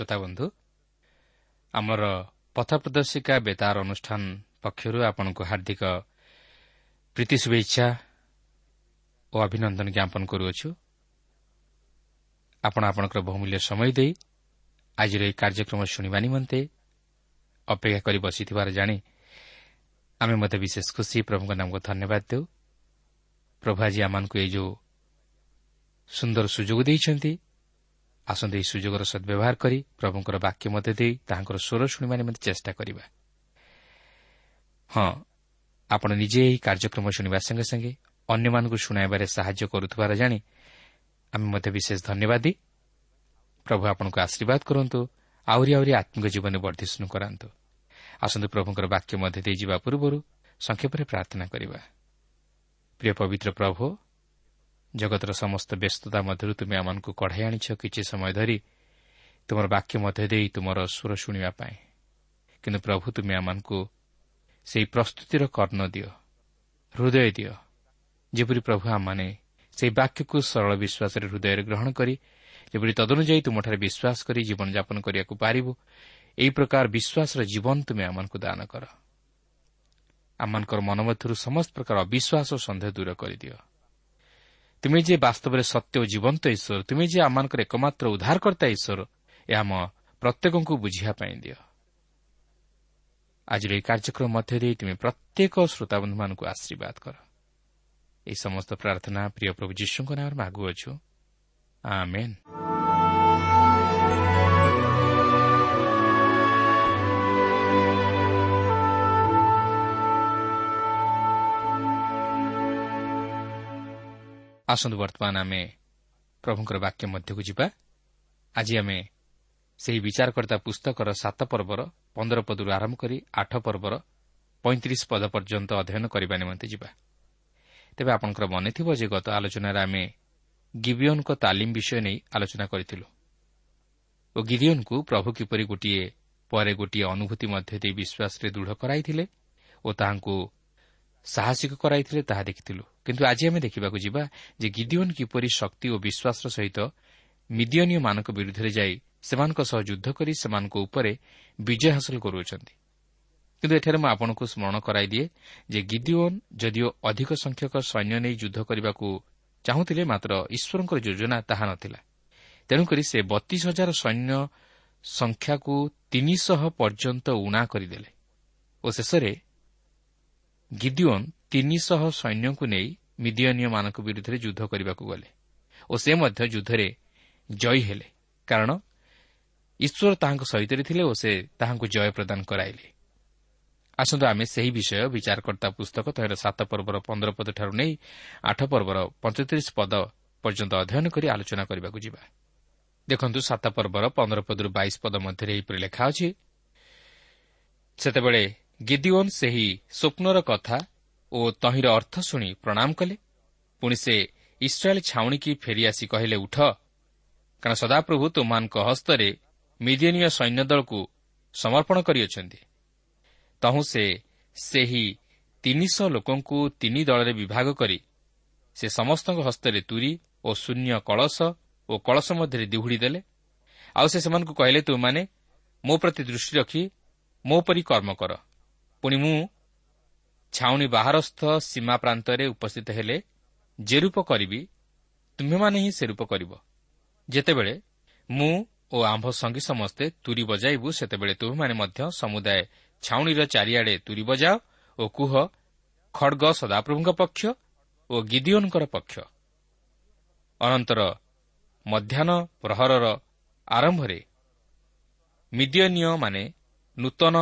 শ্রোতাবন্ধু আমার পথ প্রদর্শিকা বেতার অনুষ্ঠান পক্ষ আপনার হার্দিক প্রীতি শুভেচ্ছা ও অভিনন্দন জ্ঞাপন করুছ আপনার আপনার বহুমূল্য সময় দিয়ে আজ এই কার্যক্রম শুণবা নিমন্তে অপেক্ষা করে বসিবার জাঁ আমি মতো বিশেষ খুশি প্রভুঙ্ নামক ধন্যবাদ দেব প্রভু আজ আমি এই যে সুন্দর সুযোগ দিয়েছেন ଆସନ୍ତୁ ଏହି ସୁଯୋଗର ସଦ୍ବ୍ୟବହାର କରି ପ୍ରଭୁଙ୍କର ବାକ୍ୟ ମଧ୍ୟ ଦେଇ ତାହାଙ୍କର ସ୍ୱର ଶୁଣିବା ନିମନ୍ତେ ଚେଷ୍ଟା କରିବା। ହଁ ଆପଣ ନିଜେ ଏହି କାର୍ଯ୍ୟକ୍ରମ ଶୁଣିବା ସଙ୍ଗେ ସଙ୍ଗେ ଅନ୍ୟମାନଙ୍କୁ ଶୁଣାଇବାରେ ସାହାଯ୍ୟ କରୁଥିବାର ଜାଣି ଆମେ ମଧ୍ୟ ବିଶେଷ ଧନ୍ୟବାଦୀ। ପ୍ରଭୁ ଆପଣଙ୍କୁ ଆଶୀର୍ବାଦ କରନ୍ତୁ ଆହୁରି ଆହୁରି ଆତ୍ମିକ ଜୀବନରେ ବର୍ଦ୍ଧିଷ୍ଣୁ କରାନ୍ତୁ। ଆସନ୍ତୁ ପ୍ରଭୁଙ୍କର ବାକ୍ୟ ମଧ୍ୟ ଦେଇ ଯିବା ପୂର୍ବରୁ ସଂକ୍ଷେପରେ ପ୍ରାର୍ଥନା କରିବା। ପ୍ରିୟ ପବିତ୍ର ପ୍ରଭୁ ଜଗତର ସମସ୍ତ ବ୍ୟସ୍ତତା ମଧ୍ୟରୁ ତୁମେ ଆମମାନଙ୍କୁ କଢ଼ାଇ ଆଣିଛ କିଛି ସମୟ ଧରି। ତୁମର ବାକ୍ୟ ମଧ୍ୟ ଦେଇ ତୁମର ସ୍ୱର ଶୁଣିବା ପାଇଁ। କିନ୍ତୁ ପ୍ରଭୁ ତୁମେ ଆମମାନଙ୍କୁ ସେହି ପ୍ରସ୍ତୁତିର କର୍ଣ୍ଣ ଦିଅ ହୃଦୟ ଦିଅ। ଯେପରି ପ୍ରଭୁ ଆମମାନେ ସେହି ବାକ୍ୟକୁ ସରଳ ବିଶ୍ୱାସରେ ହୃଦୟରେ ଗ୍ରହଣ କରି ଯେପରି ତଦନୁଯାୟୀ ତୁମଠାରେ ବିଶ୍ୱାସ କରି ଜୀବନଯାପନ କରିବାକୁ ପାରିବୁ ଏହି ପ୍ରକାର ବିଶ୍ୱାସର ଜୀବନ ତୁମେ ଆମମାନଙ୍କୁ ଦାନ କର। ଆମମାନଙ୍କର ମନ ମଧ୍ୟରୁ ସମସ୍ତ ପ୍ରକାର ଅବିଶ୍ୱାସ ଓ ସନ୍ଦେହ ଦୂର କରିଦିଅ। ତୁମେ ଯେ ବାସ୍ତବରେ ସତ୍ୟ ଓ ଜୀବନ୍ତ ଈଶ୍ୱର ତୁମେ ଯେ ଆମମାନଙ୍କର ଏକମାତ୍ର ଉଦ୍ଧାରକର୍ତ୍ତା ଈଶ୍ୱର ଏହା ଆମ ପ୍ରତ୍ୟେକଙ୍କୁ ବୁଝିବା ପାଇଁ ଦିଅ। ଆଜିର ଏହି କାର୍ଯ୍ୟକ୍ରମ ମଧ୍ୟ ଦେଇ ତୁମେ ପ୍ରତ୍ୟେକ ଶ୍ରୋତାବନ୍ଧୁମାନଙ୍କୁ ଆଶୀର୍ବାଦ କର। ଏହି ସମସ୍ତ ପ୍ରାର୍ଥନା ପ୍ରିୟ ପ୍ରଭୁ ଯୀଶୁଙ୍କ ନାମରେ ମାଗୁଅଛୁ। ଆମେନ୍। ଆସନ୍ତୁ ବର୍ତ୍ତମାନ ଆମେ ପ୍ରଭୁଙ୍କର ବାକ୍ୟ ମଧ୍ୟକୁ ଯିବା। ଆଜି ଆମେ ସେହି ବିଚାରକର୍ତ୍ତା ପୁସ୍ତକର ସାତ ପର୍ବର ପନ୍ଦର ପଦରୁ ଆରମ୍ଭ କରି ଆଠ ପର୍ବର ପଇଁତିରିଶ ପଦ ପର୍ଯ୍ୟନ୍ତ ଅଧ୍ୟୟନ କରିବା ନିମନ୍ତେ ଯିବା। ତେବେ ଆପଣଙ୍କର ମନେଥିବ ଯେ ଗତ ଆଲୋଚନାରେ ଆମେ ଗିବିୟନଙ୍କ ତାଲିମ ବିଷୟ ନେଇ ଆଲୋଚନା କରିଥିଲୁ ଓ ଗିରିୟନଙ୍କୁ ପ୍ରଭୁ କିପରି ଗୋଟିଏ ପରେ ଗୋଟିଏ ଅନୁଭୂତି ମଧ୍ୟ ଦେଇ ବିଶ୍ୱାସରେ ଦୃଢ଼ କରାଇଥିଲେ ଓ ତାହାଙ୍କୁ ସାହସିକ କରାଇଥିଲେ ତାହା ଦେଖିଥିଲୁ। କିନ୍ତୁ ଆଜି ଆମେ ଦେଖିବାକୁ ଯିବା ଯେ ଗିଦିଓନ୍ କିପରି ଶକ୍ତି ଓ ବିଶ୍ୱାସର ସହିତ ମିଦିୟନୀୟମାନଙ୍କ ବିରୁଦ୍ଧରେ ଯାଇ ସେମାନଙ୍କ ସହ ଯୁଦ୍ଧ କରି ସେମାନଙ୍କ ଉପରେ ବିଜୟ ହାସଲ କରୁଅଛନ୍ତି। କିନ୍ତୁ ଏଠାରେ ମୁଁ ଆପଣଙ୍କୁ ସ୍ମରଣ କରାଇଦିଏ ଯେ ଗିଦିଓନ୍ ଯଦିଓ ଅଧିକ ସଂଖ୍ୟକ ସୈନ୍ୟ ନେଇ ଯୁଦ୍ଧ କରିବାକୁ ଚାହୁଁଥିଲେ ମାତ୍ର ଈଶ୍ୱରଙ୍କର ଯୋଜନା ତାହା ନଥିଲା। ତେଣୁକରି ସେ ବତିଶ ହଜାର ସୈନ୍ୟ ସଂଖ୍ୟାକୁ ତିନିଶହ ପର୍ଯ୍ୟନ୍ତ ଉଣା କରିଦେଲେ। ଓ ଶେଷରେ ଗିଦିଓନ୍ ତିନିଶହ ସୈନ୍ୟଙ୍କୁ ନେଇ ମିଦିୟନୀୟମାନଙ୍କ ବିରୁଦ୍ଧରେ ଯୁଦ୍ଧ କରିବାକୁ ଗଲେ ଓ ସେ ମଧ୍ୟ ଯୁଦ୍ଧରେ ଜୟୀ ହେଲେ। କାରଣ ଈଶ୍ୱର ତାହାଙ୍କ ସହିତ ଥିଲେ ଓ ସେ ତାହାଙ୍କୁ ଜୟ ପ୍ରଦାନ କରାଇଲେ। ଆସନ୍ତୁ ଆମେ ସେହି ବିଷୟ ବିଚାରକର୍ତ୍ତା ପୁସ୍ତକ ତହିଁର ସାତ ପର୍ବର ପନ୍ଦର ପଦଠାରୁ ନେଇ ଆଠ ପର୍ବର ପଞ୍ଚତିରିଶ ପଦ ପର୍ଯ୍ୟନ୍ତ ଅଧ୍ୟୟନ କରି ଆଲୋଚନା କରିବାକୁ ଯିବା। ଦେଖନ୍ତୁ ସାତ ପର୍ବର ପନ୍ଦର ପଦରୁ ବାଇଶ ପଦ ମଧ୍ୟରେ ଏହିପରି ଲେଖା ଅଛି ସେତେବେଳେ ଗିଦିଓନ୍ ସେହି ସ୍ୱପ୍ନର କଥା ଓ ତହିଁର ଅର୍ଥ ଶୁଣି ପ୍ରଣାମ କଲେ। ପୁଣି ସେ ଇସ୍ରାଏଲ୍ ଛାଉଣିକି ଫେରିଆସି କହିଲେ ଉଠ। କାରଣ ସଦାପ୍ରଭୁ ତୁମାନଙ୍କ ହସ୍ତରେ ମିଦିୟନୀୟ ସୈନ୍ୟ ଦଳକୁ ସମର୍ପଣ କରିଅଛନ୍ତି। ତହୁଁ ସେ ସେହି ତିନିଶହ ଲୋକଙ୍କୁ ତିନି ଦଳରେ ବିଭାଗ କରି ସେ ସମସ୍ତଙ୍କ ହସ୍ତରେ ତୁରି ଓ ଶୂନ୍ୟ କଳସ ଓ କଳସ ମଧ୍ୟରେ ଦିହୁଡ଼ି ଦେଲେ। ଆଉ ସେ ସେମାନଙ୍କୁ କହିଲେ ତୁମମାନେ ମୋ ପ୍ରତି ଦୃଷ୍ଟି ରଖି ମୋ ପରି କର୍ମ କର। ପୁଣି ମୁଁ ଛାଉଣି ବାହାରସ୍ଥ ସୀମା ପ୍ରାନ୍ତରେ ଉପସ୍ଥିତ ହେଲେ ଯେ ରୂପ କରିବି ତୁମ୍ଭେମାନେ ହିଁ ସେ ରୂପ କରିବ। ଯେତେବେଳେ ମୁଁ ଓ ଆମ୍ଭ ସଙ୍ଗୀ ସମସ୍ତେ ତୁରି ବଜାଇବୁ ସେତେବେଳେ ତୁମେମାନେ ମଧ୍ୟ ସମୁଦାୟ ଛାଉଣିର ଚାରିଆଡ଼େ ତୁରି ବଜାଅ ଓ କୁହ ଖଡ଼ଗ ସଦାପ୍ରଭୁଙ୍କ ପକ୍ଷ ଓ ଗିଦିଓନଙ୍କର ପକ୍ଷ। ଅନନ୍ତର ମଧ୍ୟାହ୍ନ ପ୍ରହରର ଆରମ୍ଭରେ ମିଦିୟନୀୟମାନେ ନୂତନ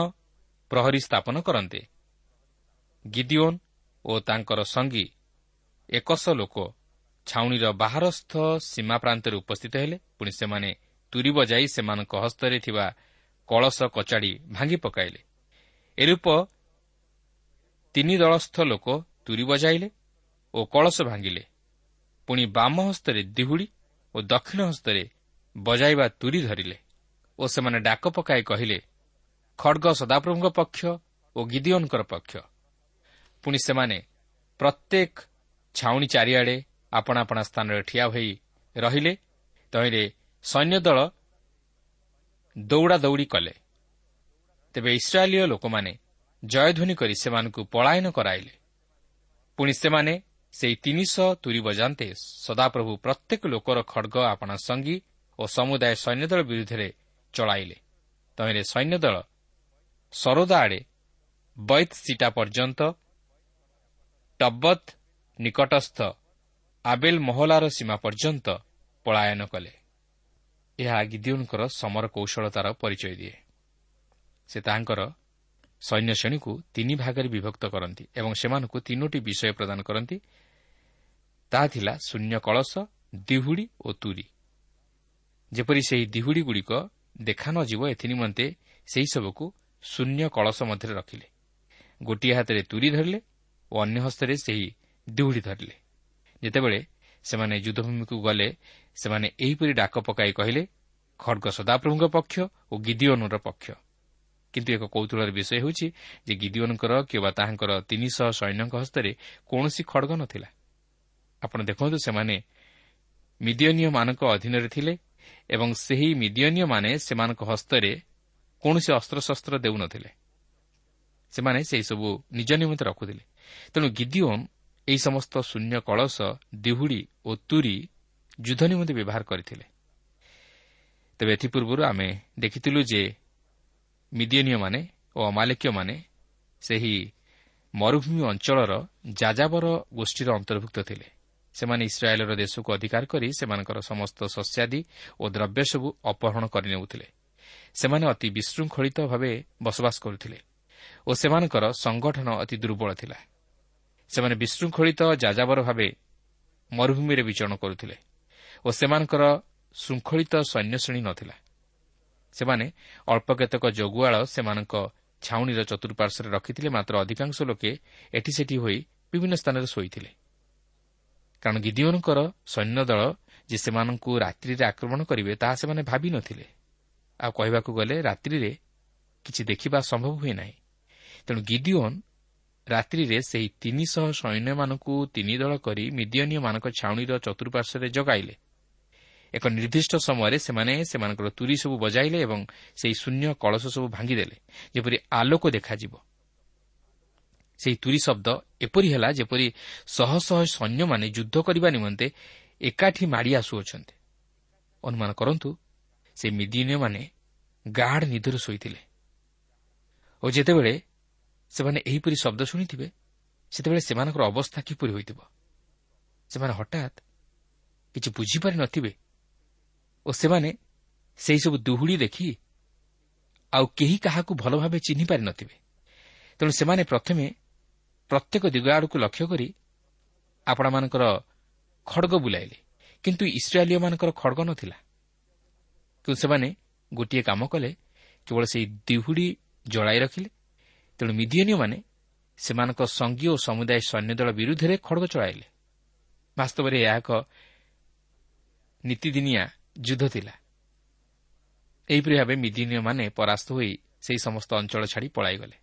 ପ୍ରହରୀ ସ୍ଥାପନ କରନ୍ତେ। ଗିଦିଓନ୍ ଓ ତାଙ୍କର ସଙ୍ଗୀ ଏକଶ ଲୋକ ଛାଉଣିର ବାହାରସ୍ଥ ସୀମା ପ୍ରାନ୍ତରେ ଉପସ୍ଥିତ ହେଲେ। ପୁଣି ସେମାନେ ତୁରି ବଜାଇ ସେମାନଙ୍କ ହସ୍ତରେ ଥିବା କଳସ କଚାଡ଼ି ଭାଙ୍ଗି ପକାଇଲେ। ଏରୂପ ତିନି ଦଳସ୍ଥ ଲୋକ ତୁରି ବଜାଇଲେ ଓ କଳସ ଭାଙ୍ଗିଲେ। ପୁଣି ବାମ ହସ୍ତରେ ଦିହୁଡ଼ି ଓ ଦକ୍ଷିଣ ହସ୍ତରେ ବଜାଇବା ତୁରି ଧରିଲେ ଓ ସେମାନେ ଡାକ ପକାଇ କହିଲେ ଖଡ଼ଗ ସଦାପ୍ରଭୁଙ୍କ ପକ୍ଷ ଓ ଗିଦିଓନଙ୍କର ପକ୍ଷ। ପୁଣି ସେମାନେ ପ୍ରତ୍ୟେକ ଛାଉଣି ଚାରିଆଡ଼େ ଆପଣା ଆପଣା ସ୍ଥାନରେ ଠିଆ ହୋଇ ରହିଲେ ତହିଁରେ ସୈନ୍ୟ ଦଳ ଦୌଡ଼ା ଦୌଡ଼ି କଲେ। ତେବେ ଇସ୍ରାଏଲୀୟ ଲୋକମାନେ ଜୟଧ୍ୱନି କରି ସେମାନଙ୍କୁ ପଳାୟନ କରାଇଲେ। ପୁଣି ସେମାନେ ସେହି ତିନିଶହ ତୁରି ବଜାନ୍ତେ ସଦାପ୍ରଭୁ ପ୍ରତ୍ୟେକ ଲୋକର ଖଡ଼ଗ ଆପଣା ସଙ୍ଗୀ ଓ ସମୁଦାୟ ସୈନ୍ୟଦଳ ବିରୁଦ୍ଧରେ ଚଳାଇଲେ। ତହିଁରେ ସୈନ୍ୟଦଳ ସରୋଦା ଆଡ଼େ ବୈତ ସିଟା ପର୍ଯ୍ୟନ୍ତ ଟବତ୍ ନିକଟସ୍ଥ ଆବେଲ ମହଲାର ସୀମା ପର୍ଯ୍ୟନ୍ତ ପଳାୟନ କଲେ। ଏହା ଗିଦିଓନଙ୍କର ସମର କୌଶଳତାର ପରିଚୟ ଦିଏ। ସେ ତାଙ୍କର ସୈନ୍ୟ ଶ୍ରେଣୀକୁ ତିନି ଭାଗରେ ବିଭକ୍ତ କରନ୍ତି ଏବଂ ସେମାନଙ୍କୁ ତିନୋଟି ବିଷୟ ପ୍ରଦାନ କରନ୍ତି। ତାହା ଥିଲା ଶୂନ୍ୟ କଳସ ଦିହୁଡ଼ି ଓ ତୁରି। ଯେପରି ସେହି ଦିହୁଡ଼ିଗୁଡ଼ିକ ଦେଖା ନଯିବ ଏଥିନିମନ୍ତେ ସେହିସବୁକୁ ଶୂନ୍ୟ କଳସ ମଧ୍ୟରେ ରଖିଲେ। ଗୋଟିଏ ହାତରେ ତୁରି ଧରିଲେ ଓ ଅନ୍ୟ ହସ୍ତରେ ସେହି ଦିହୁଡ଼ି ଧରିଲେ। ଯେତେବେଳେ ସେମାନେ ଯୁଦ୍ଧଭୂମିକୁ ଗଲେ ସେମାନେ ଏହିପରି ଡାକ ପକାଇ କହିଲେ ଖଡ଼ଗ ସଦାପ୍ରଭୁଙ୍କ ପକ୍ଷ ଓ ଗିଦିଓନର ପକ୍ଷ। କିନ୍ତୁ ଏକ କୌତୁହଳର ବିଷୟ ହେଉଛି ଯେ ଗିଦିଓନଙ୍କର କିମ୍ବା ତାହାଙ୍କର ତିନିଶହ ସୈନ୍ୟଙ୍କ ହସ୍ତରେ କୌଣସି ଖଡ଼ଗ ନଥିଲା। ଆପଣ ଦେଖନ୍ତୁ ସେମାନେ ମିଦିୟନୀୟମାନଙ୍କ ଅଧୀନରେ ଥିଲେ ଏବଂ ସେହି ମିଦିୟନୀୟମାନେ ସେମାନଙ୍କ ହସ୍ତରେ କୌଣସି ଅସ୍ତ୍ରଶସ୍ତ୍ର ଦେଉନଥିଲେ। ସେମାନେ ସେହିସବୁ ନିଜ ନିମନ୍ତେ ରଖୁଥିଲେ। ତେଣୁ ଗିଦିଓନ୍ ଏହି ସମସ୍ତ ଶୂନ୍ୟ କଳସ ଦିହୁଡ଼ି ଓ ତୁରି ଯୁଦ୍ଧ ନିମନ୍ତେ ବ୍ୟବହାର କରିଥିଲେ। ତେବେ ଏଥିପୂର୍ବରୁ ଆମେ ଦେଖିଥିଲୁ ଯେ ମିଦିୟନୀୟମାନେ ଓ ଅମାଲେକୀୟମାନେ ସେହି ମରୁଭୂମି ଅଞ୍ଚଳର ଯାଯାବର ଗୋଷ୍ଠୀର ଅନ୍ତର୍ଭୁକ୍ତ ଥିଲେ। ସେମାନେ ଇସ୍ରାଏଲ୍ର ଦେଶକୁ ଅଧିକାର କରି ସେମାନଙ୍କର ସମସ୍ତ ଶସ୍ୟାଦି ଓ ଦ୍ରବ୍ୟ ସବୁ ଅପହରଣ କରିନେଉଥିଲେ। ସେମାନେ ଅତି ବିଶୃଙ୍ଖଳିତ ଭାବେ ବସବାସ କରୁଥିଲେ ଓ ସେମାନଙ୍କର ସଂଗଠନ ଅତି ଦୁର୍ବଳ ଥିଲା। ସେମାନେ ବିଶୃଙ୍ଖଳିତ ଯାଯାବର ଭାବେ ମରୁଭୂମିରେ ବିଚରଣ କରୁଥିଲେ ଓ ସେମାନଙ୍କର ଶୃଙ୍ଖଳିତ ସୈନ୍ୟଶ୍ରେଣୀ ନଥିଲା। ସେମାନେ ଅଳ୍ପ କେତେକ ଜଗୁଆଳ ସେମାନଙ୍କ ଛାଉଣିର ଚତୁଃପାର୍ଶ୍ୱରେ ରଖିଥିଲେ ମାତ୍ର ଅଧିକାଂଶ ଲୋକେ ଏଠି ସେଠି ହୋଇ ବିଭିନ୍ନ ସ୍ଥାନରେ ଶୋଇଥିଲେ। କାରଣ ଗିଦିଓନଙ୍କର ସୈନ୍ୟଦଳ ଯେ ସେମାନଙ୍କୁ ରାତ୍ରିରେ ଆକ୍ରମଣ କରିବେ ତାହା ସେମାନେ ଭାବି ନଥିଲେ। ଆଉ କହିବାକୁ ଗଲେ ରାତ୍ରିରେ କିଛି ଦେଖିବା ସମ୍ଭବ ହୁଏ ନାହିଁ। ତେଣୁ ଗିଦିଓନ୍ ରାତ୍ରିରେ ସେହି ତିନିଶହ ସୈନ୍ୟମାନଙ୍କୁ ତିନି ଦଳ କରି ମିଦିଅନୀୟମାନଙ୍କ ଛାଉଣିର ଚତୁଃପାର୍ଶ୍ୱରେ ଜଗାଇଲେ। ଏକ ନିର୍ଦ୍ଦିଷ୍ଟ ସମୟରେ ସେମାନେ ସେମାନଙ୍କର ତୁରୀ ସବୁ ବଜାଇଲେ ଏବଂ ସେହି ଶୂନ୍ୟ କଳସ ସବୁ ଭାଙ୍ଗିଦେଲେ ଯେପରି ଆଲୋକ ଦେଖାଯିବ। ସେହି ତୁରୀ ଶବ୍ଦ ଏପରି ହେଲା ଯେପରି ଶହ ଶହ ସୈନ୍ୟମାନେ ଯୁଦ୍ଧ କରିବା ନିମନ୍ତେ ଏକାଠି ମାଡ଼ି ଆସୁଅଛନ୍ତି। ଅନୁମାନ କରନ୍ତୁ ସେ ମିଦିନୀୟମାନେ ଗାଢ଼ ନିଦରେ ଶୋଇଥିଲେ। ଓ ଯେତେବେଳେ ସେମାନେ ଏହିପରି ଶବ୍ଦ ଶୁଣିଥିବେ ସେତେବେଳେ ସେମାନଙ୍କର ଅବସ୍ଥା କିପରି ହୋଇଥିବ? ସେମାନେ ହଠାତ୍ କିଛି ବୁଝିପାରି ନଥିବେ ଓ ସେମାନେ ସେହିସବୁ ଦୁହୁଡ଼ି ଦେଖି ଆଉ କେହି କାହାକୁ ଭଲ ଭାବେ ଚିହ୍ନି ପାରିନଥିବେ ତେଣୁ ସେମାନେ ପ୍ରଥମେ ପ୍ରତ୍ୟେକ ଦିଗ ଆଡ଼କୁ ଲକ୍ଷ୍ୟ କରି ଆପଣମାନଙ୍କର ଖଡ଼ଗ ବୁଲାଇଲେ। କିନ୍ତୁ ଇସ୍ରାଏଲୀୟମାନଙ୍କର ଖଡ଼ଗ ନଥିଲା। କିନ୍ତୁ ସେମାନେ ଗୋଟିଏ କାମ କଲେ କେବଳ ସେହି ଦିହୁଡ଼ି ଜଳାଇ ରଖିଲେ। ତେଣୁ ମିଦିଅନୀୟମାନେ ସେମାନଙ୍କ ସଙ୍ଗୀ ଓ ସମୁଦାୟ ସୈନ୍ୟଦଳ ବିରୁଦ୍ଧରେ ଖଡ଼ଗ ଚଳାଇଲେ। ବାସ୍ତବରେ ଏହା ଏକ ନୀତିଦିନିଆ ଯୁଦ୍ଧ ଥିଲା। ଏହିପରି ଭାବେ ମିଦିନୀୟମାନେ ପରାସ୍ତ ହୋଇ ସେହି ସମସ୍ତ ଅଞ୍ଚଳ ଛାଡ଼ି ପଳାଇଗଲେ।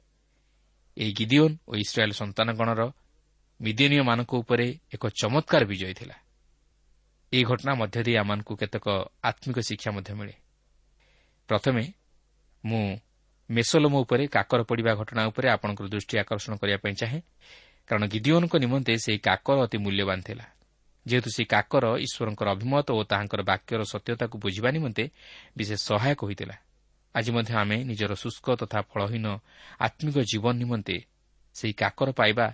ଏହି ଗିଦିଓନ୍ ଓ ଇସ୍ରାଏଲ୍ ସନ୍ତାନଗଣର ମିଦିନୀୟମାନଙ୍କ ଉପରେ ଏକ ଚମତ୍କାର ବିଜୟ ଥିଲା। ଏହି ଘଟଣା ମଧ୍ୟ ଦେଇ ଆମମାନଙ୍କୁ କେତେକ ଆତ୍ମିକ ଶିକ୍ଷା ମଧ୍ୟ ମିଳେ। ପ୍ରଥମେ ମୁଁ ମେସୋଲୋମ ଉପରେ କାକର ପଡ଼ିବା ଘଟଣା ଉପରେ ଆପଣଙ୍କର ଦୃଷ୍ଟି ଆକର୍ଷଣ କରିବା ପାଇଁ ଚାହେଁ। କାରଣ ଗିଦିଓନଙ୍କ ନିମନ୍ତେ ସେହି କାକର ଅତି ମୂଲ୍ୟବାନ ଥିଲା। ଯେହେତୁ ସେହି କାକର ଈଶ୍ୱରଙ୍କର ଅଭିମତ ଓ ତାହାଙ୍କର ବାକ୍ୟର ସତ୍ୟତାକୁ ବୁଝିବା ନିମନ୍ତେ ବିଶେଷ ସହାୟକ ହୋଇଥିଲା। ଆଜି ମଧ୍ୟ ଆମେ ନିଜର ଶୁଷ୍କ ତଥା ଫଳହୀନ ଆତ୍ମିକ ଜୀବନ ନିମନ୍ତେ ସେହି କାକର ପାଇବା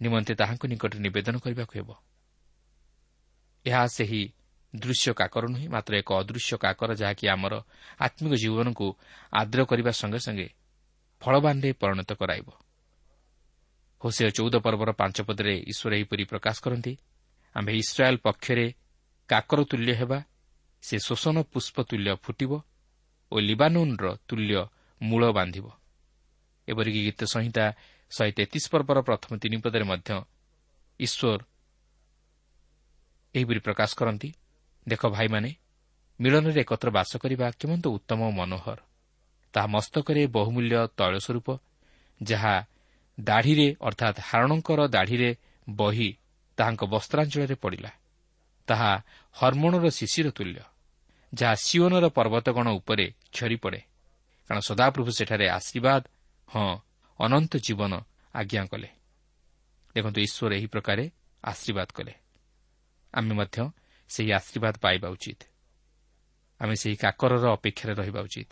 ନିମନ୍ତେ ତାହାଙ୍କ ନିକଟରେ ନିବେଦନ କରିବାକୁ ହେବ। ଏହା ସେହି ଦୃଶ୍ୟ କାକର ନୁହେଁ ମାତ୍ର ଏକ ଅଦୃଶ୍ୟ କାକର ଯାହାକି ଆମର ଆତ୍ମିକ ଜୀବନକୁ ଆଦ୍ର କରିବା ସଙ୍ଗେ ସଙ୍ଗେ ଫଳବାନରେ ପରିଣତ କରାଇବ। ହୋସେ ଚଉଦ ପର୍ବର ପାଞ୍ଚ ପଦରେ ଈଶ୍ୱର ଏହିପରି ପ୍ରକାଶ କରନ୍ତି ଆମ୍ଭେ ଇସ୍ରାଏଲ୍ ପକ୍ଷରେ କାକର ତୁଲ୍ୟ ହେବା ସେ ଶୋଷଣ ପୁଷ୍ପ ତୁଲ୍ୟ ଫୁଟିବ ଓ ଲିବାନୁନ୍ର ତୁଲ୍ୟ ମୂଳ ବାନ୍ଧିବ। ଏପରିକି ଗୀତ ସଂହିତା ଶହେ ତେତିଶ ପର୍ବର ପ୍ରଥମ ତିନି ପଦରେ ମଧ୍ୟ ଈଶ୍ୱର ଏହିପରି ପ୍ରକାଶ କରନ୍ତି ଦେଖ ଭାଇମାନେ ମିଳନରେ ଏକତ୍ର ବାସ କରିବା କେମନ୍ତ ଉତ୍ତମ ଓ ମନୋହର। ତାହା ମସ୍ତକରେ ବହୁମୂଲ୍ୟ ତୈଳସ୍ୱରୂପ ଯାହା ଦାଢ଼ିରେ ଅର୍ଥାତ୍ ହାରଣଙ୍କର ଦାଢ଼ିରେ ବହି ତାହାଙ୍କ ବସ୍ତ୍ରାଞ୍ଚଳରେ ପଡ଼ିଲା। ତାହା ହର୍ମୋଣର ଶିଶିର ତୁଲ୍ୟ ଯାହା ସିଓନର ପର୍ବତଗଣ ଉପରେ ଝରିପଡ଼େ। କାରଣ ସଦାପ୍ରଭୁ ସେଠାରେ ଆଶୀର୍ବାଦ ହଁ ଅନନ୍ତ ଜୀବନ ଆଜ୍ଞା କଲେ। ଦେଖନ୍ତୁ ଈଶ୍ୱର ଏହି ପ୍ରକାରେ ଆଶୀର୍ବାଦ କଲେ। ଆମେ ମଧ୍ୟ ସେହି ଆଶୀର୍ବାଦ ପାଇବା ଉଚିତ। ଆମେ ସେହି କାକରର ଅପେକ୍ଷାରେ ରହିବା ଉଚିତ।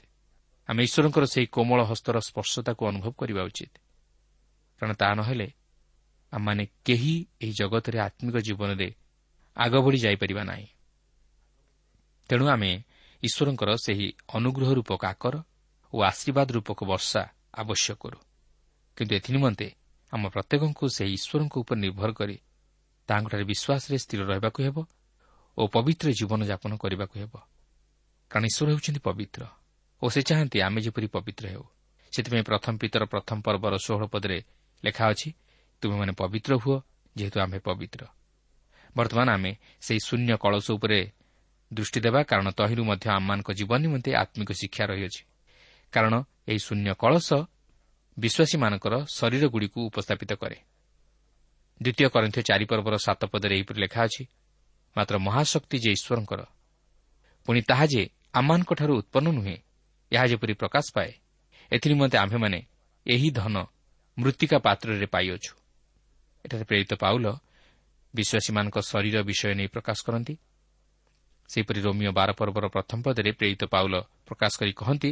ଆମେ ଈଶ୍ୱରଙ୍କର ସେହି କୋମଳ ହସ୍ତର ସ୍ପର୍ଶତାକୁ ଅନୁଭବ କରିବା ଉଚିତ। କାରଣ ତାହା ନ ହେଲେ ଆମମାନେ କେହି ଏହି ଜଗତରେ ଆତ୍ମିକ ଜୀବନରେ ଆଗ ବଢ଼ି ଯାଇପାରିବା ନାହିଁ। ତେଣୁ ଆମେ ଈଶ୍ୱରଙ୍କର ସେହି ଅନୁଗ୍ରହ ରୂପକ ଆକର ଓ ଆଶୀର୍ବାଦ ରୂପକ ବର୍ଷା ଆବଶ୍ୟକ କରୁ। କିନ୍ତୁ ଏଥିନିମନ୍ତେ ଆମ ପ୍ରତ୍ୟେକଙ୍କୁ ସେହି ଈଶ୍ୱରଙ୍କ ଉପରେ ନିର୍ଭର କରି ତାହାଙ୍କଠାରେ ବିଶ୍ୱାସରେ ସ୍ଥିର ରହିବାକୁ ହେବ ଓ ପବିତ୍ର ଜୀବନଯାପନ କରିବାକୁ ହେବ। କାରଣ ଈଶ୍ୱର ହେଉଛନ୍ତି ପବିତ୍ର ଓ ସେ ଚାହାନ୍ତି ଆମେ ଯେପରି ପବିତ୍ର ହେଉ। ସେଥିପାଇଁ ପ୍ରଥମ ପିତର ପ୍ରଥମ ପର୍ବର ଷୋହଳ ପଦରେ ଲେଖା ଅଛି ତୁମେମାନେ ପବିତ୍ର ହୁଅ ଯେହେତୁ ଆମ୍ଭେ ପବିତ୍ର। ବର୍ତ୍ତମାନ ଆମେ ସେହି ଶୂନ୍ୟ କଳସ ଉପରେ ଦୃଷ୍ଟି ଦେବା କାରଣ ତହିଁରୁ ମଧ୍ୟ ଆମମାନଙ୍କ ଜୀବନ ନିମନ୍ତେ ଆତ୍ମିକ ଶିକ୍ଷା ରହିଅଛି। କାରଣ ଏହି ଶୂନ୍ୟ କଳସ ବିଶ୍ୱାସୀମାନଙ୍କର ଶରୀରଗୁଡ଼ିକୁ ଉପସ୍ଥାପିତ କରେ। ଦ୍ୱିତୀୟ କରନ୍ଥ ଚାରିପର୍ବର ସାତ ପଦରେ ଏହିପରି ଲେଖା ଅଛି ମାତ୍ର ମହାଶକ୍ତି ଯେ ଈଶ୍ୱରଙ୍କର ପୁଣି ତାହା ଯେ ଆମମାନଙ୍କଠାରୁ ଉତ୍ପନ୍ନ ନୁହେଁ ଏହା ଯେପରି ପ୍ରକାଶ ପାଏ ଏଥିନିମନ୍ତେ ଆମ୍ଭେମାନେ ଏହି ଧନ ମୃତ୍ତିକା ପାତ୍ରରେ ପାଇଅଛୁ। ଏଠାରେ ପ୍ରେରିତ ପାଉଲ ବିଶ୍ୱାସୀମାନଙ୍କ ଶରୀର ବିଷୟ ନେଇ ପ୍ରକାଶ କରନ୍ତି। ସେହିପରି ରୋମିଓ ବାର ପର୍ବର ପ୍ରଥମ ପଦରେ ପ୍ରେରିତ ପାଉଲ ପ୍ରକାଶ କରି କହନ୍ତି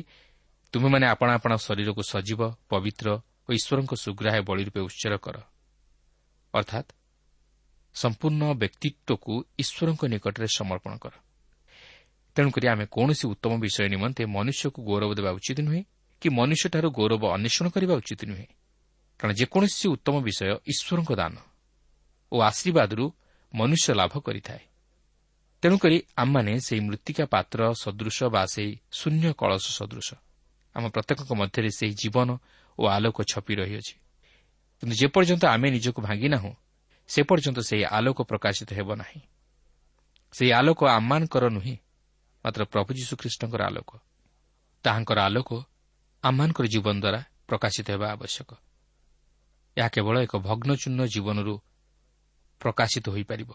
ତୁମେମାନେ ଆପଣା ଆପଣା ଶରୀରକୁ ସଜୀବ ପବିତ୍ର ଓ ଈଶ୍ୱରଙ୍କ ସୁଗ୍ରାହ୍ୟ ବଳି ରୂପେ ଉତ୍ସର କର। ଅର୍ଥାତ୍ ସମ୍ପୂର୍ଣ୍ଣ ବ୍ୟକ୍ତିତ୍ୱକୁ ଈଶ୍ୱରଙ୍କ ନିକଟରେ ସମର୍ପଣ କର ତେଣୁକରି ଆମେ କୌଣସି ଉତ୍ତମ ବିଷୟ ନିମନ୍ତେ ମନୁଷ୍ୟକୁ ଗୌରବ ଦେବା ଉଚିତ ନୁହେଁ କି ମନୁଷ୍ୟଠାରୁ ଗୌରବ ଅନ୍ୱେଷଣ କରିବା ଉଚିତ ନୁହେଁ କାରଣ ଯେକୌଣସି ଉତ୍ତମ ବିଷୟ ଈଶ୍ୱରଙ୍କ ଦାନ ଓ ଆଶୀର୍ବାଦରୁ ମନୁଷ୍ୟ ଲାଭ କରିଥାଏ ତେଣୁକରି ଆମମାନେ ସେହି ମୃତ୍ତିକା ପାତ୍ର ସଦୃଶ ବା ସେହି ଶୂନ୍ୟ କଳସ ସଦୃଶ ଆମ ପ୍ରତ୍ୟେକଙ୍କ ମଧ୍ୟରେ ସେହି ଜୀବନ ଓ ଆଲୋକ ଛପି ରହିଅଛି କିନ୍ତୁ ଯେପର୍ଯ୍ୟନ୍ତ ଆମେ ନିଜକୁ ଭାଙ୍ଗି ନାହୁଁ ସେ ପର୍ଯ୍ୟନ୍ତ ସେହି ଆଲୋକ ପ୍ରକାଶିତ ହେବ ନାହିଁ। ସେହି ଆଲୋକ ଆମମାନଙ୍କର ନୁହେଁ ମାତ୍ର ପ୍ରଭୁ ଯୀଶୁଖ୍ରୀଷ୍ଟଙ୍କର ଆଲୋକ। ତାହାଙ୍କର ଆଲୋକ ଆମମାନଙ୍କର ଜୀବନ ଦ୍ୱାରା ପ୍ରକାଶିତ ହେବା ଆବଶ୍ୟକ। ଏହା କେବଳ ଏକ ଭଗ୍ନଚୂର୍ଣ୍ଣ ଜୀବନରୁ ପ୍ରକାଶିତ ହୋଇପାରିବ।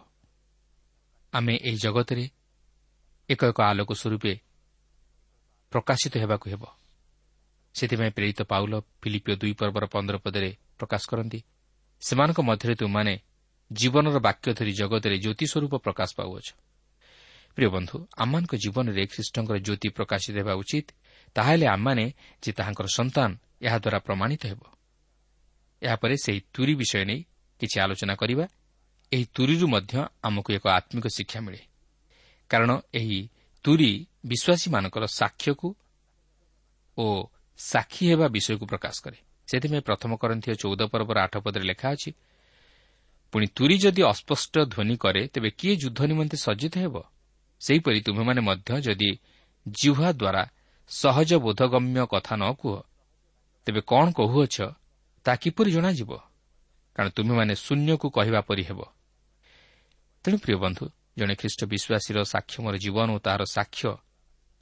ଆମେ ଏହି ଜଗତରେ ଏକ ଏକ ଆଲୋକ ସ୍ୱରୂପେ ପ୍ରକାଶିତ ହେବାକୁ ହେବ। ସେଥିପାଇଁ ପ୍ରେରିତ ପାଉଲ ଫିଲିପିଓ ଦୁଇ ପର୍ବର ପନ୍ଦର ପଦରେ ପ୍ରକାଶ କରନ୍ତି। ସେମାନଙ୍କ ମଧ୍ୟରେ ତୁମମାନେ ଜୀବନର ବାକ୍ୟ ଧରି ଜଗତରେ ଜ୍ୟୋତି ସ୍ୱରୂପ ପ୍ରକାଶ ପାଉଅଛ। ପ୍ରିୟ ବନ୍ଧୁ ଆମମାନଙ୍କ ଜୀବନରେ ଖ୍ରୀଷ୍ଟଙ୍କର ଜ୍ୟୋତି ପ୍ରକାଶିତ ହେବା ଉଚିତ ତାହେଲେ ଆମମାନେ ଯେ ତାହାଙ୍କର ସନ୍ତାନ ଏହାଦ୍ୱାରା ପ୍ରମାଣିତ ହେବ। ଏହାପରେ ସେହି ତୁରି ବିଷୟ ନେଇ କିଛି ଆଲୋଚନା କରିବା। ଏହି ତୁରିରୁ ମଧ୍ୟ ଆମକୁ ଏକ ଆତ୍ମିକ ଶିକ୍ଷା ମିଳେ। କାରଣ ଏହି ତୁରି ବିଶ୍ୱାସୀମାନଙ୍କର ସାକ୍ଷ୍ୟକୁ ଓ ସାକ୍ଷୀ ହେବା ବିଷୟକୁ ପ୍ରକାଶ କରେ। ସେଥିପାଇଁ ପ୍ରଥମ କରନ୍ଥୀୟ ଚଉଦ ପର୍ବର ଆଠ ପଦରେ ଲେଖା ଅଛି ପୁଣି ତୁରି ଯଦି ଅସ୍ପଷ୍ଟ ଧ୍ୱନି କରେ ତେବେ କିଏ ଯୁଦ୍ଧ ନିମନ୍ତେ ସଜ୍ଜିତ ହେବ? ସେହିପରି ତୁମେମାନେ ମଧ୍ୟ ଯଦି ଜିହ୍ବା ଦ୍ୱାରା ସହଜ ବୋଧଗମ୍ୟ କଥା ନ କୁହ ତେବେ କ'ଣ କହୁଅଛ? ତାହା କିପରି ଜଣାଯିବ? କାରଣ ତୁମେମାନେ ଶୂନ୍ୟକୁ କହିବା ପରି ହେବ। ତେଣୁ ପ୍ରିୟ ବନ୍ଧୁ ଜଣେ ଖ୍ରୀଷ୍ଟ ବିଶ୍ୱାସୀର ସାକ୍ଷମର ଜୀବନ ଓ ତାହାର ସାକ୍ଷ୍ୟ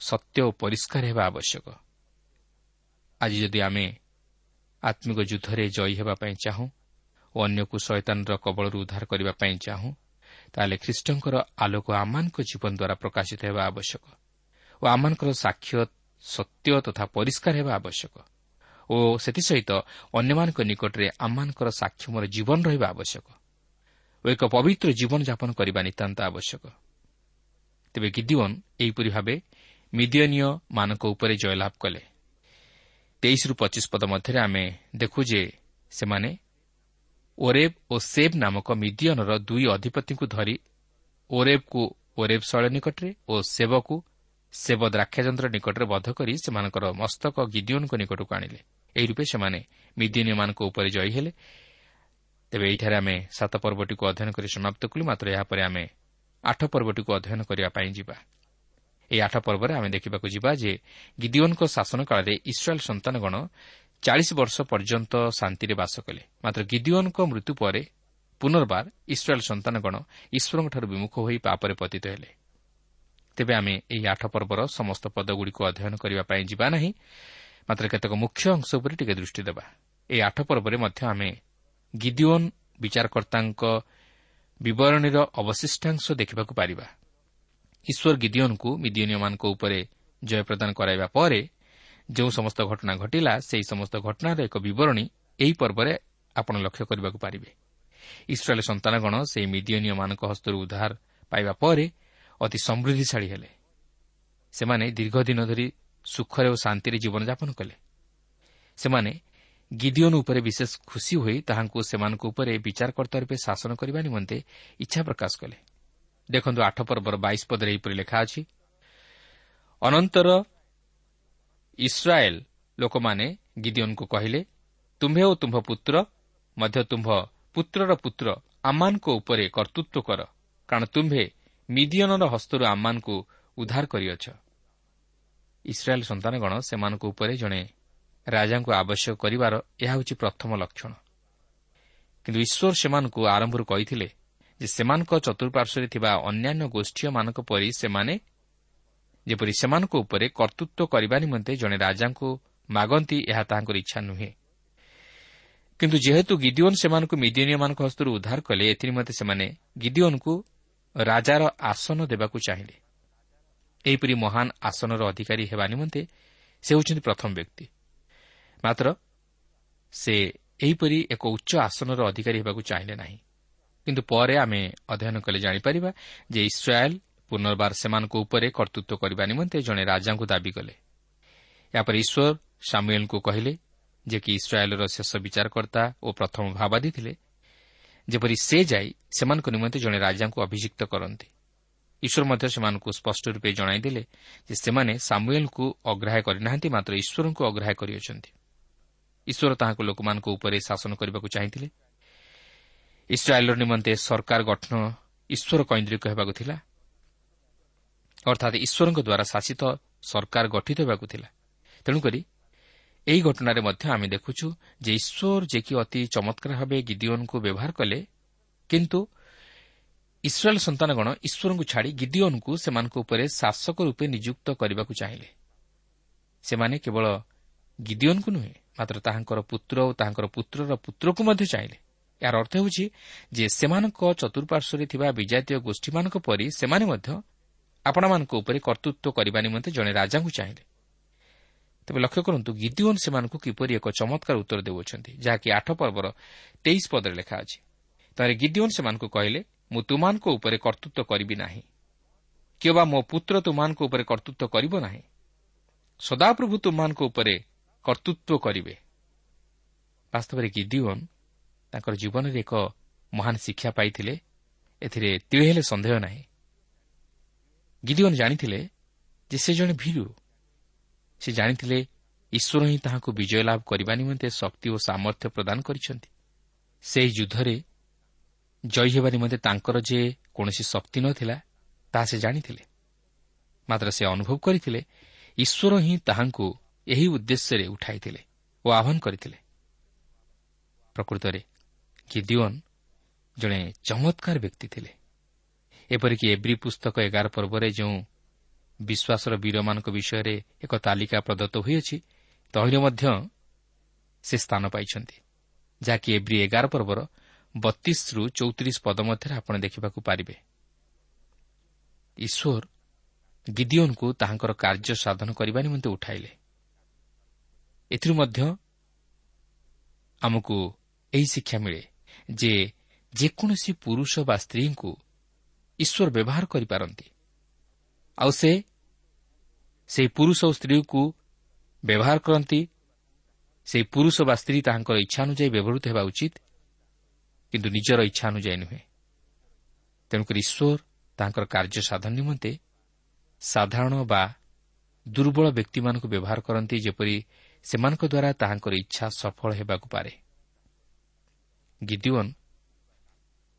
ସତ୍ୟ ଓ ପରିଷ୍କାର ହେବା ଆବଶ୍ୟକ। ଆଜି ଯଦି ଆମେ ଆତ୍ମିକ ଯୁଦ୍ଧରେ ଜୟୀ ହେବା ପାଇଁ ଚାହୁଁ ଓ ଅନ୍ୟକୁ ଶୈତାନର କବଳରୁ ଉଦ୍ଧାର କରିବା ପାଇଁ ଚାହୁଁ ତାହେଲେ ଖ୍ରୀଷ୍ଟଙ୍କର ଆଲୋକ ଆମମାନଙ୍କ ଜୀବନ ଦ୍ୱାରା ପ୍ରକାଶିତ ହେବା ଆବଶ୍ୟକ ଓ ଆମମାନଙ୍କର ସାକ୍ଷ୍ୟ ସତ୍ୟ ତଥା ପରିଷ୍କାର ହେବା ଆବଶ୍ୟକ ଓ ସେଥିସହିତ ଅନ୍ୟମାନଙ୍କ ନିକଟରେ ଆମମାନଙ୍କର ସାକ୍ଷମର ଜୀବନ ରହିବା ଆବଶ୍ୟକ ଓ ଏକ ପବିତ୍ର ଜୀବନଯାପନ କରିବା ନିତାନ୍ତ ଆବଶ୍ୟକ। ତେବେ ଗିଦିଓନ୍ ଏହିପରି ଭାବେ ମିଦିୟନୀୟମାନଙ୍କ ଉପରେ ଜୟଲାଭ କଲେ। ତେଇଶରୁ ପଚିଶ ପଦ ମଧ୍ୟରେ ଆମେ ଦେଖୁ ଯେ ସେମାନେ ଓରେବ୍ ଓ ସେବ୍ ନାମକ ମିଦିୟନର ଦୁଇ ଅଧିପତିଙ୍କୁ ଧରି ଓରେବ୍କୁ ଓରେବ୍ ଶୈଳ ନିକଟରେ ଓ ସେବକୁ ସେବ ଦ୍ରାକ୍ଷାଯନ୍ତ୍ର ନିକଟରେ ବଦ୍ଧ କରି ସେମାନଙ୍କର ମସ୍ତକ ଗିଦିଓନ୍ଙ୍କ ନିକଟକୁ ଆଣିଲେ। ଏହି ରୂପେ ସେମାନେ ମିଦିୟନୀୟମାନଙ୍କ ଉପରେ ଜୟୀ ହେଲେ। ତେବେ ଏହିଠାରେ ଆମେ ସାତ ପର୍ବଟିକୁ ଅଧ୍ୟୟନ କରି ସମାପ୍ତ କଲୁ। ମାତ୍ର ଏହାପରେ ଆମେ ଆଠ ପର୍ବଟିକୁ ଅଧ୍ୟୟନ କରିବା ପାଇଁ ଯିବା। ଏହି ଆଠ ପର୍ବରେ ଆମେ ଦେଖିବାକୁ ଯିବା ଯେ ଗିଦିଓନ୍ଙ୍କ ଶାସନ କାଳରେ ଇସ୍ରାଏଲ୍ ସନ୍ତାନଗଣ ଚାଳିଶ ବର୍ଷ ପର୍ଯ୍ୟନ୍ତ ଶାନ୍ତିରେ ବାସ କଲେ। ମାତ୍ର ଗିଦିଓନ୍ଙ୍କ ମୃତ୍ୟୁ ପରେ ପୁନର୍ବାର ଇସ୍ରାଏଲ୍ ସନ୍ତାନଗଣ ଈଶ୍ୱରଙ୍କଠାରୁ ବିମୁଖ ହୋଇ ପାପରେ ପତିତ ହେଲେ। ତେବେ ଆମେ ଏହି ଆଠ ପର୍ବର ସମସ୍ତ ପଦଗୁଡ଼ିକୁ ଅଧ୍ୟୟନ କରିବା ପାଇଁ ଯିବା ନାହିଁ ମାତ୍ର କେତେକ ମୁଖ୍ୟ ଅଂଶ ଉପରେ ଟିକେ ଦୃଷ୍ଟି ଦେବା। ଏହି ଆଠ ପର୍ବରେ ମଧ୍ୟ ଆମେ ଗିଦିଓନ୍ ବିଚାରକର୍ତ୍ତାଙ୍କ ବିବରଣୀର ଅବଶିଷ୍ଟାଂଶ ଦେଖିବାକୁ ପାରିବା। ଈଶ୍ୱର ଗିଦିଓନ୍କୁ ମିଦିଓନିୟମାନଙ୍କ ଉପରେ ଜୟ ପ୍ରଦାନ କରାଇବା ପରେ ଯେଉଁ ସମସ୍ତ ଘଟଣା ଘଟିଲା ସେହି ସମସ୍ତ ଘଟଣାର ଏକ ବିବରଣୀ ଏହି ପର୍ବରେ ଆପଣ ଲକ୍ଷ୍ୟ କରିବାକୁ ପାରିବେ। ଇସ୍ରାଏଲ୍ ସନ୍ତାନଗଣ ସେହି ମିଦିଓନିୟମାନଙ୍କ ହସ୍ତରୁ ଉଦ୍ଧାର ପାଇବା ପରେ ଅତି ସମୃଦ୍ଧିଶାଳୀ ହେଲେ। ସେମାନେ ଦୀର୍ଘଦିନ ଧରି ସୁଖରେ ଓ ଶାନ୍ତିରେ ଜୀବନଯାପନ କଲେ। ସେମାନେ ଗିଦିଓନ୍ ଉପରେ ବିଶେଷ ଖୁସି ହୋଇ ତାହାଙ୍କୁ ସେମାନଙ୍କ ଉପରେ ବିଚାରକର୍ତ୍ତା ରୂପେ ଶାସନ କରିବା ନିମନ୍ତେ ଇଚ୍ଛା ପ୍ରକାଶ କଲେ। ଦେଖନ୍ତୁ ଆଠ ପର୍ବର ବାଇଶ ପଦରେ ଏହିପରି ଲେଖା ଅଛି ଅନନ୍ତର ଇସ୍ରାଏଲ୍ ଲୋକମାନେ ଗିଦିଓନ୍କୁ କହିଲେ ତୁମ୍ଭେ ଓ ତୁମ୍ଭ ପୁତ୍ର ମଧ୍ୟ ତୁମ୍ଭ ପୁତ୍ରର ପୁତ୍ର ଆମମାନଙ୍କ ଉପରେ କର୍ତ୍ତୃତ୍ୱ କର କାରଣ ତୁମ୍ଭେ ମିଦିୟନର ହସ୍ତରୁ ଆମମାନଙ୍କୁ ଉଦ୍ଧାର କରିଅଛ। ଇସ୍ରାଏଲ୍ ସନ୍ତାନଗଣ ସେମାନଙ୍କ ଉପରେ ଜଣେ ରାଜାଙ୍କୁ ଆବଶ୍ୟକ କରିବାର ଏହା ହେଉଛି ପ୍ରଥମ ଲକ୍ଷଣ। କିନ୍ତୁ ଈଶ୍ୱର ସେମାନଙ୍କୁ ଆରମ୍ଭରୁ କହିଥିଲେ ଯେ ସେମାନଙ୍କ ଚତୁଃପାର୍ଶ୍ୱରେ ଥିବା ଅନ୍ୟାନ୍ୟ ଗୋଷ୍ଠୀୟମାନଙ୍କ ପରି ସେମାନେ ଯେପରି ସେମାନଙ୍କ ଉପରେ କର୍ତ୍ତୃତ୍ୱ କରିବା ନିମନ୍ତେ ଜଣେ ରାଜାଙ୍କୁ ମାଗନ୍ତି ଏହା ତାହାଙ୍କର ଇଚ୍ଛା ନୁହେଁ। କିନ୍ତୁ ଯେହେତୁ ଗିଦିଓନ୍ ସେମାନଙ୍କୁ ମିଦିଓନିୟମାନଙ୍କ ହସ୍ତରୁ ଉଦ୍ଧାର କଲେ ଏଥିନିମନ୍ତେ ସେମାନେ ଗିଦିଓନ୍କୁ ରାଜାର ଆସନ ଦେବାକୁ ଚାହିଁଲେ। ଏହିପରି ମହାନ ଆସନର ଅଧିକାରୀ ହେବା ନିମନ୍ତେ ସେ ହେଉଛନ୍ତି ପ୍ରଥମ ବ୍ୟକ୍ତି। ମାତ୍ର ସେ ଏହିପରି ଏକ ଉଚ୍ଚ ଆସନର ଅଧିକାରୀ ହେବାକୁ ଚାହିଁଲେ ନାହିଁ। କିନ୍ତୁ ପରେ ଆମେ ଅଧ୍ୟୟନ କଲେ ଜାଣିପାରିବା ଯେ ଇସ୍ରାଏଲ୍ ପୁନର୍ବାର ସେମାନଙ୍କ ଉପରେ କର୍ତ୍ତୃତ୍ୱ କରିବା ନିମନ୍ତେ ଜଣେ ରାଜାଙ୍କୁ ଦାବି କଲେ। ଏହାପରେ ଈଶ୍ୱର ସାମୁଏଲ୍ଙ୍କୁ କହିଲେ ଯେ କି ଇସ୍ରାଏଲ୍ର ଶେଷ ବିଚାରକର୍ତ୍ତା ଓ ପ୍ରଥମ ଭାବାଦୀ ଥିଲେ ଯେପରି ସେ ଯାଇ ସେମାନଙ୍କ ନିମନ୍ତେ ଜଣେ ରାଜାଙ୍କୁ ଅଭିଯୁକ୍ତ କରନ୍ତି। ଈଶ୍ୱର ମଧ୍ୟ ସେମାନଙ୍କୁ ସ୍ପଷ୍ଟ ରୂପେ ଜଣାଇଦେଲେ ଯେ ସେମାନେ ସାମୁଏଲ୍ଙ୍କୁ ଅଗ୍ରାହ୍ୟ କରିନାହାନ୍ତି ମାତ୍ର ଈଶ୍ୱରଙ୍କୁ ଅଗ୍ରାହ୍ୟ କରିଅଛନ୍ତି। ଈଶ୍ୱର ତାହାଙ୍କୁ ଲୋକମାନଙ୍କ ଉପରେ ଶାସନ କରିବାକୁ ଚାହିଁଥିଲେ। ଇସ୍ରାଏଲ୍ର ନିମନ୍ତେ ସରକାର ଗଠନ ଈଶ୍ୱର କୈନ୍ଦ୍ରିକ ହେବାକୁ ଥିଲା। ଅର୍ଥାତ୍ ଈଶ୍ୱରଙ୍କ ଦ୍ୱାରା ଶାସିତ ସରକାର ଗଠିତ ହେବାକୁ ଥିଲା। ତେଣୁକରି ଏହି ଘଟଣାରେ ମଧ୍ୟ ଆମେ ଦେଖୁଛୁ ଯେ ଈଶ୍ୱର ଯେ କି ଅତି ଚମତ୍କାର ଭାବେ ଗିଦିଓନ୍କୁ ବ୍ୟବହାର କଲେ କିନ୍ତୁ ଇସ୍ରାଏଲ୍ ସନ୍ତାନଗଣ ଈଶ୍ୱରଙ୍କୁ ଛାଡ଼ି ଗିଦିଓନ୍କୁ ସେମାନଙ୍କ ଉପରେ ଶାସକ ରୂପେ ନିଯୁକ୍ତ କରିବାକୁ ଚାହିଁଲେ। ସେମାନେ କେବଳ ଗିଦିଓନ୍କୁ ନୁହେଁ ମାତ୍ର ତାହାଙ୍କର ପୁତ୍ର ଓ ତାହାଙ୍କର ପୁତ୍ରର ପୁତ୍ରକୁ ମଧ୍ୟ ଚାହିଁଲେ। ଏହାର ଅର୍ଥ ହେଉଛି ଯେ ସେମାନଙ୍କ ଚତୁଃପାର୍ଶ୍ୱରେ ଥିବା ବିଜାତୀୟ ଗୋଷ୍ଠୀମାନଙ୍କ ପରି ସେମାନେ ମଧ୍ୟ ଆପଣମାନଙ୍କ ଉପରେ କର୍ତ୍ତୃତ୍ୱ କରିବା ନିମନ୍ତେ ଜଣେ ରାଜାଙ୍କୁ ଚାହିଁଲେ। ତେବେ ଲକ୍ଷ୍ୟ କରନ୍ତୁ ଗିଦିଓନ୍ ସେମାନଙ୍କୁ କିପରି ଏକ ଚମତ୍କାର ଉତ୍ତର ଦେଉଅଛନ୍ତି ଯାହାକି ଆଠ ପର୍ବର ତେଇଶ ପଦରେ ଲେଖା ଅଛି। ତାହେଲେ ଗିଦିଓନ୍ ସେମାନଙ୍କୁ କହିଲେ ମୁଁ ତୁମାନଙ୍କ ଉପରେ କର୍ତ୍ତୃତ୍ୱ କରିବି ନାହିଁ। କିମ୍ବା ମୋ ପୁତ୍ର ତୁମାନଙ୍କ ଉପରେ କର୍ତ୍ତୃତ୍ୱ କରିବ ନାହିଁ। ସଦାପ୍ରଭୁ ତୁମାନଙ୍କ ଉପରେ କର୍ତ୍ତୃତ୍ୱ କରିବେ। ବାସ୍ତବରେ ଗିଦିଓନ୍ ତାଙ୍କର ଜୀବନରେ ଏକ ମହାନ ଶିକ୍ଷା ପାଇଥିଲେ। ଏଥିରେ ତିଳେ ହେଲେ ସନ୍ଦେହ ନାହିଁ। ଗିଦିଓନ୍ ଜାଣିଥିଲେ ଯେ ସେ ଜଣେ ଭୀରୁ। ସେ ଜାଣିଥିଲେ ଈଶ୍ୱର ହିଁ ତାହାଙ୍କୁ ବିଜୟ ଲାଭ କରିବା ନିମନ୍ତେ ଶକ୍ତି ଓ ସାମର୍ଥ୍ୟ ପ୍ରଦାନ କରିଛନ୍ତି। ସେହି ଯୁଦ୍ଧରେ ଜୟୀ ହେବା ନିମନ୍ତେ ତାଙ୍କର ଯେ କୌଣସି ଶକ୍ତି ନ ଥିଲା ତାହା ସେ ଜାଣିଥିଲେ। ମାତ୍ର ସେ ଅନୁଭବ କରିଥିଲେ ଈଶ୍ୱର ହିଁ ତାହାଙ୍କୁ ଏହି ଉଦ୍ଦେଶ୍ୟରେ ଉଠାଇଥିଲେ ଓ ଆହ୍ୱାନ କରିଥିଲେ। ପ୍ରକୃତରେ ଗିଦିଓନ୍ ଜଣେ ଚମତ୍କାର ବ୍ୟକ୍ତି ଥିଲେ। ଏପରିକି ଏବ୍ରି ପୁସ୍ତକ ଏଗାର ପର୍ବରେ ଯେଉଁ ବିଶ୍ୱାସର ବୀରମାନଙ୍କ ବିଷୟରେ ଏକ ତାଲିକା ପ୍ରଦତ୍ତ ହୋଇଅଛି ତହିଁରେ ମଧ୍ୟ ସେ ସ୍ଥାନ ପାଇଛନ୍ତି ଯାହାକି ଏବ୍ରି ଏଗାର ପର୍ବର ବତିଶରୁ ଚଉତିରିଶ ପଦ ମଧ୍ୟରେ ଆପଣ ଦେଖିବାକୁ ପାରିବେ। ଈଶ୍ୱର ଗିଦିଓନ୍କୁ ତାହାଙ୍କର କାର୍ଯ୍ୟ ସାଧନ କରିବା ନିମନ୍ତେ ଉଠାଇଲେ। ଏଥିରୁ ମଧ୍ୟ ଆମକୁ ଏହି ଶିକ୍ଷା ମିଳେ। ଯେ ଯେକୌଣସି ପୁରୁଷ ବା ସ୍ତ୍ରୀଙ୍କୁ ଈଶ୍ୱର ବ୍ୟବହାର କରିପାରନ୍ତି। ଆଉ ସେ ସେହି ପୁରୁଷ ଓ ସ୍ତ୍ରୀକୁ ବ୍ୟବହାର କରନ୍ତି। ସେହି ପୁରୁଷ ବା ସ୍ତ୍ରୀ ତାହାଙ୍କର ଇଚ୍ଛା ଅନୁଯାୟୀ ବ୍ୟବହୃତ ହେବା ଉଚିତ କିନ୍ତୁ ନିଜର ଇଚ୍ଛା ଅନୁଯାୟୀ ନୁହେଁ। ତେଣୁକରି ଈଶ୍ୱର ତାଙ୍କର କାର୍ଯ୍ୟ ସାଧନ ନିମନ୍ତେ ସାଧାରଣ ବା ଦୁର୍ବଳ ବ୍ୟକ୍ତିମାନଙ୍କୁ ବ୍ୟବହାର କରନ୍ତି ଯେପରି ସେମାନଙ୍କ ଦ୍ୱାରା ତାହାଙ୍କର ଇଚ୍ଛା ସଫଳ ହେବାକୁ ପାରେ। ଗିଦିଓନ୍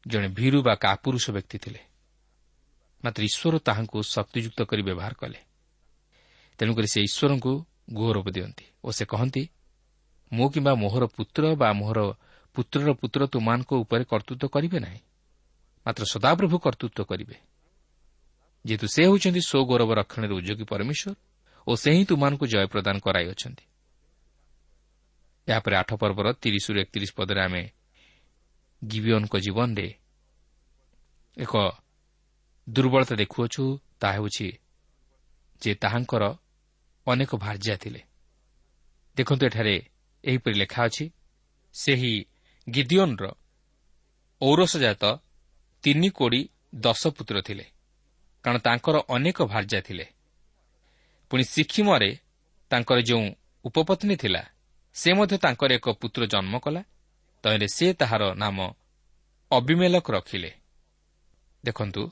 ଜଣେ ଭୀରୁ ବା କାପୁରୁଷ ବ୍ୟକ୍ତି ଥିଲେ। ମାତ୍ର ଈଶ୍ୱର ତାହାଙ୍କୁ ଶକ୍ତିଯୁକ୍ତ କରି ବ୍ୟବହାର କଲେ। ତେଣୁକରି ସେ ଈଶ୍ୱରଙ୍କୁ ଗୌରବ ଦିଅନ୍ତି ଓ ସେ କହନ୍ତି ମୁଁ କିମ୍ବା ମୋହର ପୁତ୍ର ବା ମୋହର ପୁତ୍ରର ପୁତ୍ର ତୁମାନଙ୍କ ଉପରେ କର୍ତ୍ତୃତ୍ୱ କରିବେ ନାହିଁ। ମାତ୍ର ସଦାପ୍ରଭୁ କର୍ତ୍ତୃତ୍ୱ କରିବେ। ଯେହେତୁ ସେ ହେଉଛନ୍ତି ସ୍ୱ ଗୌରବ ରକ୍ଷଣରେ ଉଦ୍ୟୋଗୀ ପରମେଶ୍ୱର ଓ ସେ ହିଁ ତୁମାନଙ୍କୁ ଜୟ ପ୍ରଦାନ କରାଇଅଛନ୍ତି ଏହାପରେ ଆଠ ପର୍ବର ତିରିଶରୁ ଏକତିରିଶ ପଦରେ ଆମେ ଗିବିଓନ୍ଙ୍କ ଜୀବନରେ ଏକ ଦୁର୍ବଳତା ଦେଖୁଅଛୁ ତାହା ହେଉଛି ଯେ ତାହାଙ୍କର ଅନେକ ଭାର୍ଯ୍ୟା ଥିଲେ। ଦେଖନ୍ତୁ ଏଠାରେ ଏହିପରି ଲେଖା ଅଛି ସେହି ଗିଦିଓନ୍ର ଔରସଜାତ ତିନି କୋଡ଼ି ଦଶ ପୁତ୍ର ଥିଲେ କାରଣ ତାଙ୍କର ଅନେକ ଭାର୍ଯ୍ୟା ଥିଲେ। ପୁଣି ସିକିମରେ ତାଙ୍କର ଯେଉଁ ଉପପତ୍ନୀ ଥିଲା ସେ ମଧ୍ୟ ତାଙ୍କର ଏକ ପୁତ୍ର ଜନ୍ମ କଲା ତହିଁରେ ସେ ତାହାର ନାମ ଅବିମେଲକ ରଖିଲେ। ଦେଖନ୍ତୁ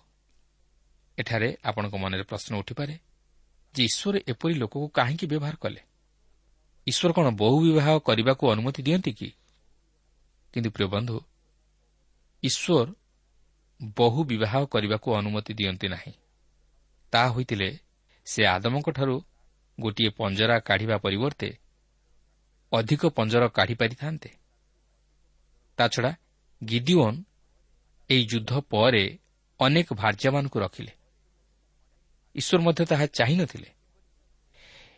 ଏଠାରେ ଆପଣଙ୍କ ମନରେ ପ୍ରଶ୍ନ ଉଠିପାରେ ଯେ ଈଶ୍ୱର ଏପରି ଲୋକକୁ କାହିଁକି ବ୍ୟବହାର କଲେ? ଈଶ୍ୱର କ'ଣ ବହୁ ବିବାହ କରିବାକୁ ଅନୁମତି ଦିଅନ୍ତି କିନ୍ତୁ ପ୍ରିୟ ବନ୍ଧୁ ଈଶ୍ୱର ବହୁ ବିବାହ କରିବାକୁ ଅନୁମତି ଦିଅନ୍ତି ନାହିଁ। ତାହା ହୋଇଥିଲେ ସେ ଆଦମଙ୍କଠାରୁ ଗୋଟିଏ ପଞ୍ଜରା କାଢ଼ିବା ପରିବର୍ତ୍ତେ ଅଧିକ ପଞ୍ଜର କାଢ଼ିପାରିଥାନ୍ତେ। ତାଛଡ଼ା ଗିଦିଓନ୍ ଏହି ଯୁଦ୍ଧ ପରେ ଅନେକ ଭାର୍ଯ୍ୟମାନଙ୍କୁ ରଖିଲେ ଈଶ୍ୱର ମଧ୍ୟ ତାହା ଚାହିଁନଥିଲେ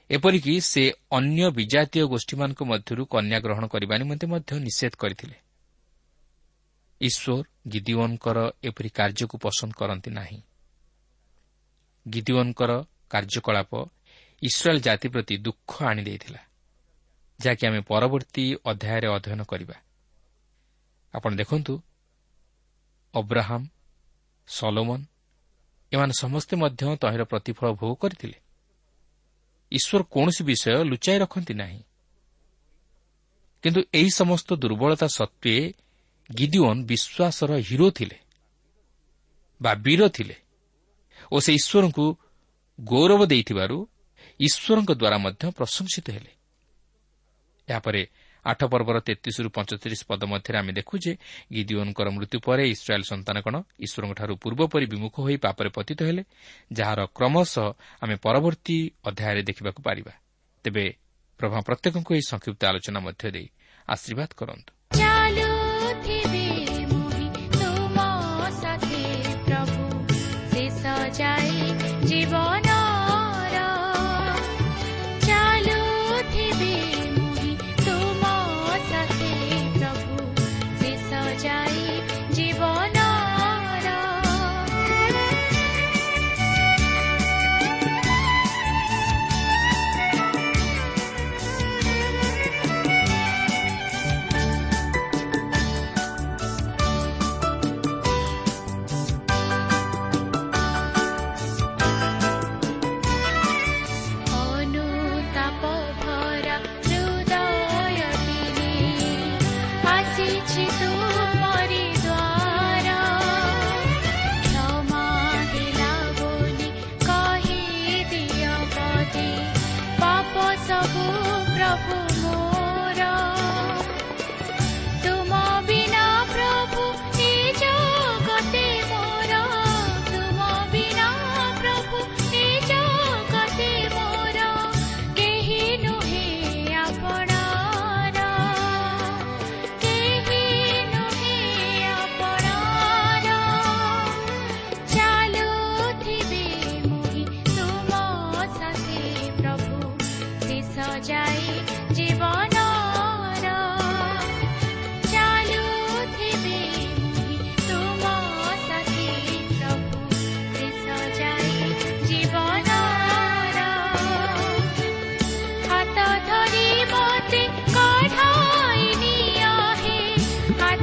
ଏପରିକି ସେ ଅନ୍ୟ ବିଜାତୀୟ ଗୋଷ୍ଠୀମାନଙ୍କ ମଧ୍ୟରୁ କନ୍ୟା ଗ୍ରହଣ କରିବା ନିମନ୍ତେ ମଧ୍ୟ ନିଷେଧ କରିଥିଲେ ଈଶ୍ୱର ଗିଦିଓନ୍ଙ୍କର ଏପରି କାର୍ଯ୍ୟକୁ ପସନ୍ଦ କରନ୍ତି ନାହିଁ ଗିଦିଓନ୍ଙ୍କର କାର୍ଯ୍ୟକଳାପ ଇସ୍ରାଏଲ୍ ଜାତି ପ୍ରତି ଦୁଃଖ ଆଣିଦେଇଥିଲା ଯାହାକି ଆମେ ପରବର୍ତ୍ତୀ ଅଧ୍ୟାୟରେ ଅଧ୍ୟୟନ କରିବା। ଆପଣ ଦେଖନ୍ତୁ ଅବ୍ରାହମ୍ ସଲୋମନ୍ ଏମାନେ ସମସ୍ତେ ମଧ୍ୟ ତହିଁର ପ୍ରତିଫଳ ଭୋଗ କରିଥିଲେ। ଈଶ୍ୱର କୌଣସି ବିଷୟ ଲୁଚାଇ ରଖନ୍ତି ନାହିଁ। କିନ୍ତୁ ଏହି ସମସ୍ତ ଦୁର୍ବଳତା ସତ୍ତ୍ୱେ ଗିଦିଓନ୍ ବିଶ୍ୱାସର ହିରୋ ଥିଲେ ବା ବୀର ଥିଲେ ଓ ସେ ଈଶ୍ୱରଙ୍କୁ ଗୌରବ ଦେଇଥିବାରୁ ଈଶ୍ୱରଙ୍କ ଦ୍ୱାରା ମଧ୍ୟ ପ୍ରଶଂସିତ ହେଲେ। ଏହାପରେ ଆଠ ପର୍ବର ତେତିଶରୁ ପଞ୍ଚତିରିଶ ପଦ ମଧ୍ୟରେ ଆମେ ଦେଖୁ ଯେ ଗିଦିଓନ୍ଙ୍କର ମୃତ୍ୟୁ ପରେ ଇସ୍ରାଏଲ୍ ସନ୍ତାନଗଣ ଈଶ୍ୱରଙ୍କଠାରୁ ପୂର୍ବପରି ବିମୁଖ ହୋଇ ପାପରେ ପତିତ ହେଲେ? ଯାହାର କ୍ରମଶଃ ଆମେ ପରବର୍ତ୍ତୀ ଅଧ୍ୟାୟରେ ଦେଖିବାକୁ ପାରିବା। ତେବେ ପ୍ରଭା ପ୍ରତ୍ୟେକଙ୍କୁ ଏହି ସଂକ୍ଷିପ୍ତ ଆଲୋଚନା ମଧ୍ୟ ଦେଇ ଆଶୀର୍ବାଦ କରନ୍ତୁ। ହେ